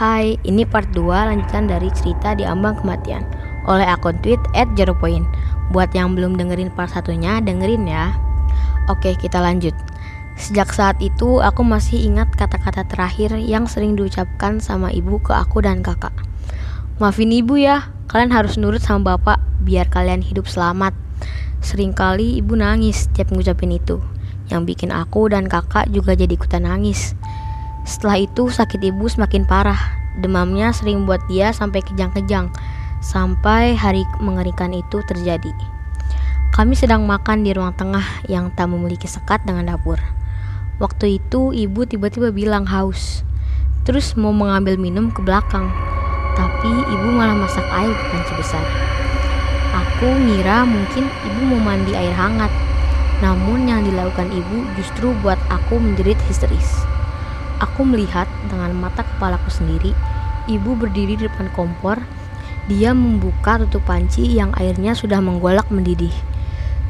Hai, ini part 2 lanjutan dari cerita di ambang kematian oleh akun tweet at. Buat yang belum dengerin part satunya, dengerin ya. Oke, kita lanjut. Sejak saat itu, aku masih ingat kata-kata terakhir yang sering diucapkan sama ibu ke aku dan kakak. Maafin ibu ya, kalian harus nurut sama bapak biar kalian hidup selamat. Seringkali ibu nangis setiap ngucapin itu, yang bikin aku dan kakak juga jadi ikutan nangis. Setelah itu sakit ibu semakin parah. Demamnya sering buat dia sampai kejang-kejang. Sampai hari mengerikan itu terjadi. Kami sedang makan di ruang tengah yang tak memiliki sekat dengan dapur. Waktu itu ibu tiba-tiba bilang haus. Terus mau mengambil minum ke belakang. Tapi ibu malah masak air di panci besar. Aku ngira mungkin ibu mau mandi air hangat. Namun yang dilakukan ibu justru buat aku menjerit histeris. Aku melihat dengan mata kepalaku sendiri, ibu berdiri di depan kompor dia membuka tutup panci yang airnya sudah menggolak mendidih.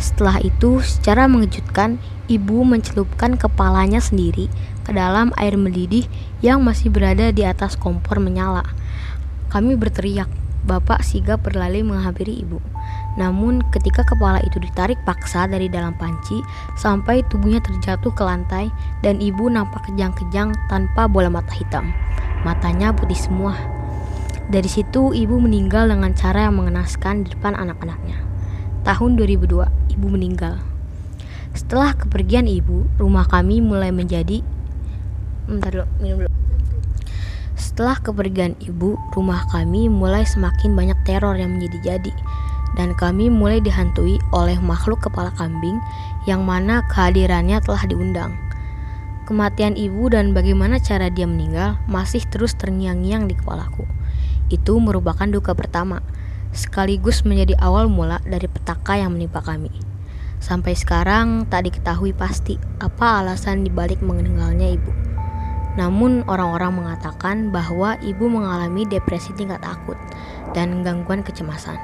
Setelah itu, secara mengejutkan, ibu mencelupkan kepalanya sendiri ke dalam air mendidih yang masih berada di atas kompor menyala. Kami berteriak, Bapak sigap berlari menghampiri ibu. Namun ketika kepala itu ditarik paksa dari dalam panci sampai tubuhnya terjatuh ke lantai dan ibu nampak kejang-kejang tanpa bola mata hitam. Matanya putih semua. Dari situ ibu meninggal dengan cara yang mengenaskan di depan anak-anaknya. Tahun 2002, ibu meninggal. Setelah kepergian ibu, rumah kami mulai menjadi Bentar dulu, minum dulu. Setelah kepergian ibu, rumah kami mulai semakin banyak teror yang menjadi-jadi dan kami mulai dihantui oleh makhluk kepala kambing yang mana kehadirannya telah diundang. Kematian ibu dan bagaimana cara dia meninggal masih terus terngiang-ngiang di kepalaku. Itu merupakan duka pertama, sekaligus menjadi awal mula dari petaka yang menimpa kami. Sampai sekarang tak diketahui pasti apa alasan dibalik meninggalnya ibu. Namun orang-orang mengatakan bahwa ibu mengalami depresi tingkat akut dan gangguan kecemasan.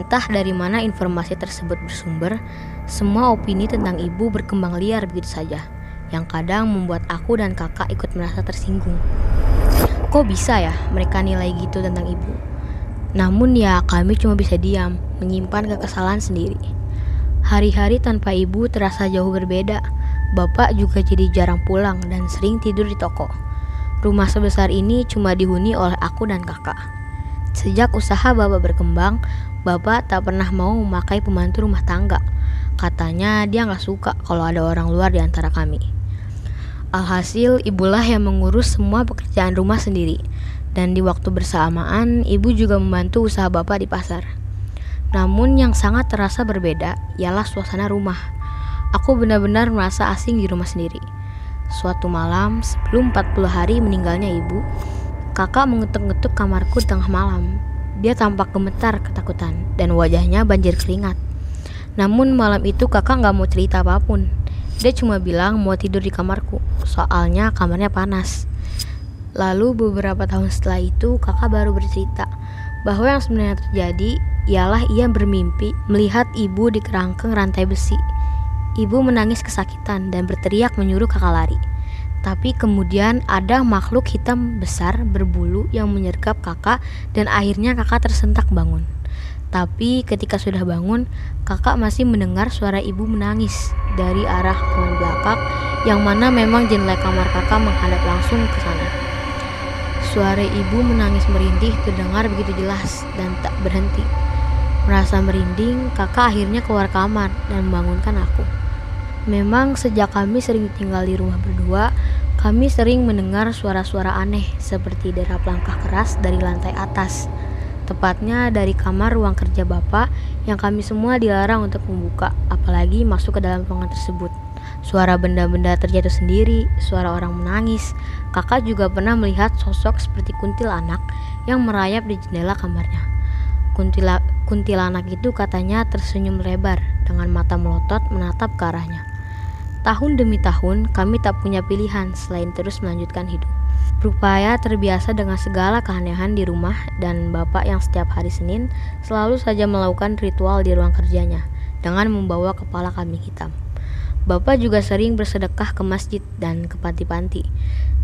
Entah dari mana informasi tersebut bersumber, semua opini tentang ibu berkembang liar begitu saja, yang kadang membuat aku dan kakak ikut merasa tersinggung. Kok bisa ya mereka nilai gitu tentang ibu? Namun ya kami cuma bisa diam, menyimpan kekesalan sendiri. Hari-hari tanpa ibu terasa jauh berbeda. Bapak juga jadi jarang pulang dan sering tidur di toko. Rumah sebesar ini cuma dihuni oleh aku dan kakak. Sejak usaha Bapak berkembang, Bapak tak pernah mau memakai pembantu rumah tangga. Katanya dia nggak suka kalau ada orang luar di antara kami. Alhasil, ibulah yang mengurus semua pekerjaan rumah sendiri. Dan di waktu bersamaan, ibu juga membantu usaha bapak di pasar. Namun yang sangat terasa berbeda ialah suasana rumah. Aku benar-benar merasa asing di rumah sendiri. Suatu malam, sebelum 40 hari meninggalnya ibu, kakak mengetuk-ngetuk kamarku tengah malam. Dia tampak gemetar ketakutan dan wajahnya banjir keringat. Namun malam itu kakak gak mau cerita apa pun dia cuma bilang mau tidur di kamarku, soalnya kamarnya panas. Lalu beberapa tahun setelah itu kakak baru bercerita bahwa yang sebenarnya terjadi ialah ia bermimpi melihat ibu di kerangkeng rantai besi. Ibu menangis kesakitan dan berteriak menyuruh kakak lari. Tapi kemudian ada makhluk hitam besar berbulu yang menyergap kakak dan akhirnya kakak tersentak bangun. Tapi ketika sudah bangun, kakak masih mendengar suara ibu menangis dari arah kamar belakang yang mana memang jendela kamar kakak menghadap langsung ke sana. Suara ibu menangis merintih terdengar begitu jelas dan tak berhenti. Merasa merinding, kakak akhirnya keluar kamar dan membangunkan aku. Memang sejak kami sering tinggal di rumah berdua, kami sering mendengar suara-suara aneh seperti derap langkah keras dari lantai atas tepatnya dari kamar ruang kerja Bapak yang kami semua dilarang untuk membuka, apalagi masuk ke dalam ruangan tersebut. Suara benda-benda terjatuh sendiri, suara orang menangis. Kakak juga pernah melihat sosok seperti kuntilanak yang merayap di jendela kamarnya. Kuntila, kuntilanak itu katanya tersenyum lebar dengan mata melotot menatap ke arahnya. Tahun demi tahun, kami tak punya pilihan selain terus melanjutkan hidup. Berupaya terbiasa dengan segala keanehan di rumah dan bapak yang setiap hari Senin selalu saja melakukan ritual di ruang kerjanya dengan membawa kepala kambing hitam. Bapak juga sering bersedekah ke masjid dan ke panti-panti.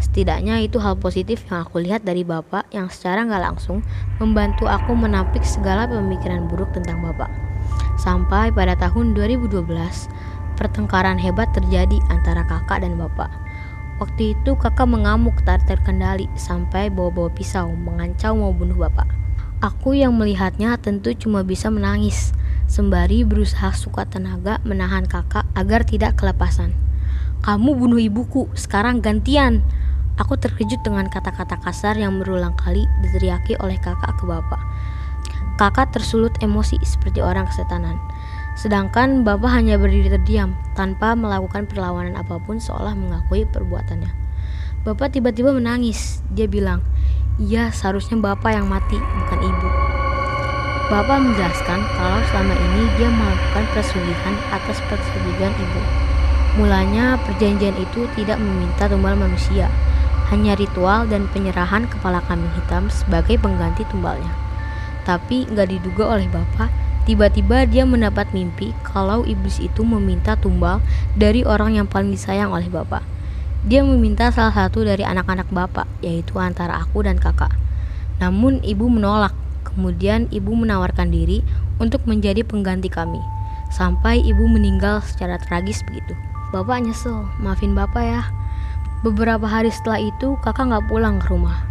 Setidaknya itu hal positif yang aku lihat dari Bapak yang secara nggak langsung membantu aku menampik segala pemikiran buruk tentang Bapak. Sampai pada tahun 2012, pertengkaran hebat terjadi antara kakak dan Bapak. Waktu itu kakak mengamuk tak terkendali sampai bawa-bawa pisau mengancam mau bunuh Bapak. Aku yang melihatnya tentu cuma bisa menangis sembari berusaha suka tenaga menahan kakak agar tidak kelepasan. Kamu bunuh ibuku, sekarang gantian. Aku terkejut dengan kata-kata kasar yang berulang kali diteriaki oleh kakak ke bapak. Kakak tersulut emosi seperti orang kesetanan. Sedangkan bapak hanya berdiri terdiam tanpa melakukan perlawanan apa pun seolah mengakui perbuatannya. Bapak tiba-tiba menangis. Dia bilang, "Iya, seharusnya bapak yang mati, bukan ibu." Bapak menjelaskan kalau selama ini dia melakukan persugihan atas persetujuan ibu. Mulanya perjanjian itu tidak meminta tumbal manusia, hanya ritual dan penyerahan kepala kambing hitam sebagai pengganti tumbalnya. Tapi nggak diduga oleh Bapak, tiba-tiba dia mendapat mimpi kalau iblis itu meminta tumbal dari orang yang paling disayang oleh Bapak. Dia meminta salah satu dari anak-anak Bapak, yaitu antara aku dan kakak. Namun ibu menolak Kemudian ibu menawarkan diri untuk menjadi pengganti kami. Sampai ibu meninggal secara tragis begitu. Bapak nyesel, maafin bapak ya. Beberapa hari setelah itu kakak nggak pulang ke rumah.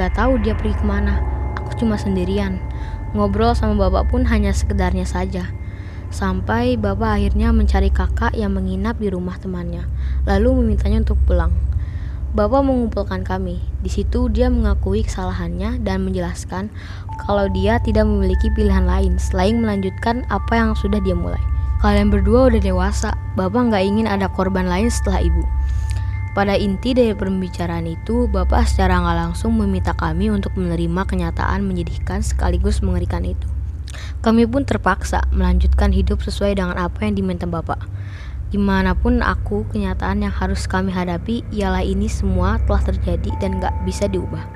Gak tahu dia pergi ke mana. Aku cuma sendirian. Ngobrol sama bapak pun hanya sekedarnya saja. Sampai bapak akhirnya mencari kakak yang menginap di rumah temannya, lalu memintanya untuk pulang. Bapak mengumpulkan kami. Di situ dia mengakui kesalahannya dan menjelaskan kalau dia tidak memiliki pilihan lain selain melanjutkan apa yang sudah dia mulai. Kalian berdua udah dewasa, Bapak nggak ingin ada korban lain setelah ibu. Pada inti dari pembicaraan itu, Bapak secara nggak langsung meminta kami untuk menerima kenyataan menyedihkan sekaligus mengerikan itu. Kami pun terpaksa melanjutkan hidup sesuai dengan apa yang diminta Bapak. Gimanapun aku, kenyataan yang harus kami hadapi ialah ini semua telah terjadi dan gak bisa diubah.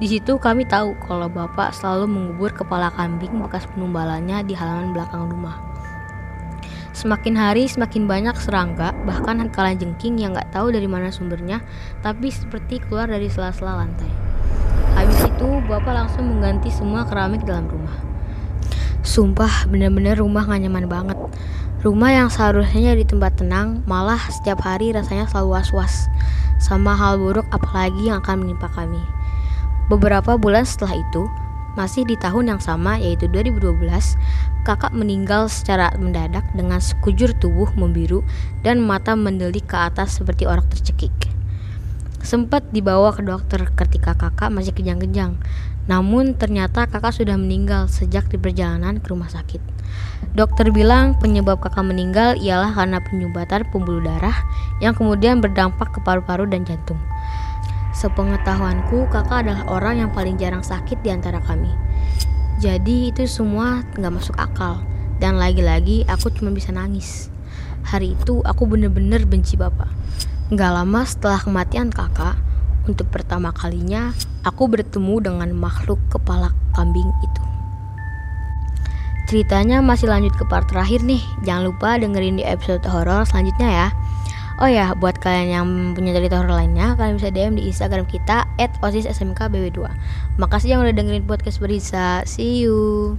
Di situ kami tahu kalau bapak selalu mengubur kepala kambing bekas penumbalannya di halaman belakang rumah. Semakin hari semakin banyak serangga, bahkan kala jengking yang gak tahu dari mana sumbernya, tapi seperti keluar dari sela-sela lantai. Habis itu, bapak langsung mengganti semua keramik dalam rumah. Sumpah, bener-bener rumah gak nyaman banget. Rumah yang seharusnya di tempat tenang, malah setiap hari rasanya selalu was-was, sama hal buruk apalagi yang akan menimpa kami. Beberapa bulan setelah itu, masih di tahun yang sama yaitu 2012, kakak meninggal secara mendadak dengan sekujur tubuh membiru dan mata mendelik ke atas seperti orang tercekik. Sempat dibawa ke dokter ketika kakak masih kejang-kejang, namun ternyata kakak sudah meninggal sejak di perjalanan ke rumah sakit. Dokter bilang penyebab kakak meninggal ialah karena penyumbatan pembuluh darah yang kemudian berdampak ke paru-paru dan jantung. Sepengetahuanku, kakak adalah orang yang paling jarang sakit di antara kami. Jadi itu semua nggak masuk akal. Dan lagi-lagi aku cuma bisa nangis. Hari itu aku bener-bener benci bapak. Gak lama setelah kematian kakak, untuk pertama kalinya aku bertemu dengan makhluk kepala kambing itu. Ceritanya masih lanjut ke part terakhir nih. Jangan lupa dengerin di episode horor selanjutnya ya. Oh ya, buat kalian yang punya cerita horor lainnya, kalian bisa DM di Instagram kita @osissmkbw2. Makasih yang udah dengerin podcast Berisa. See you.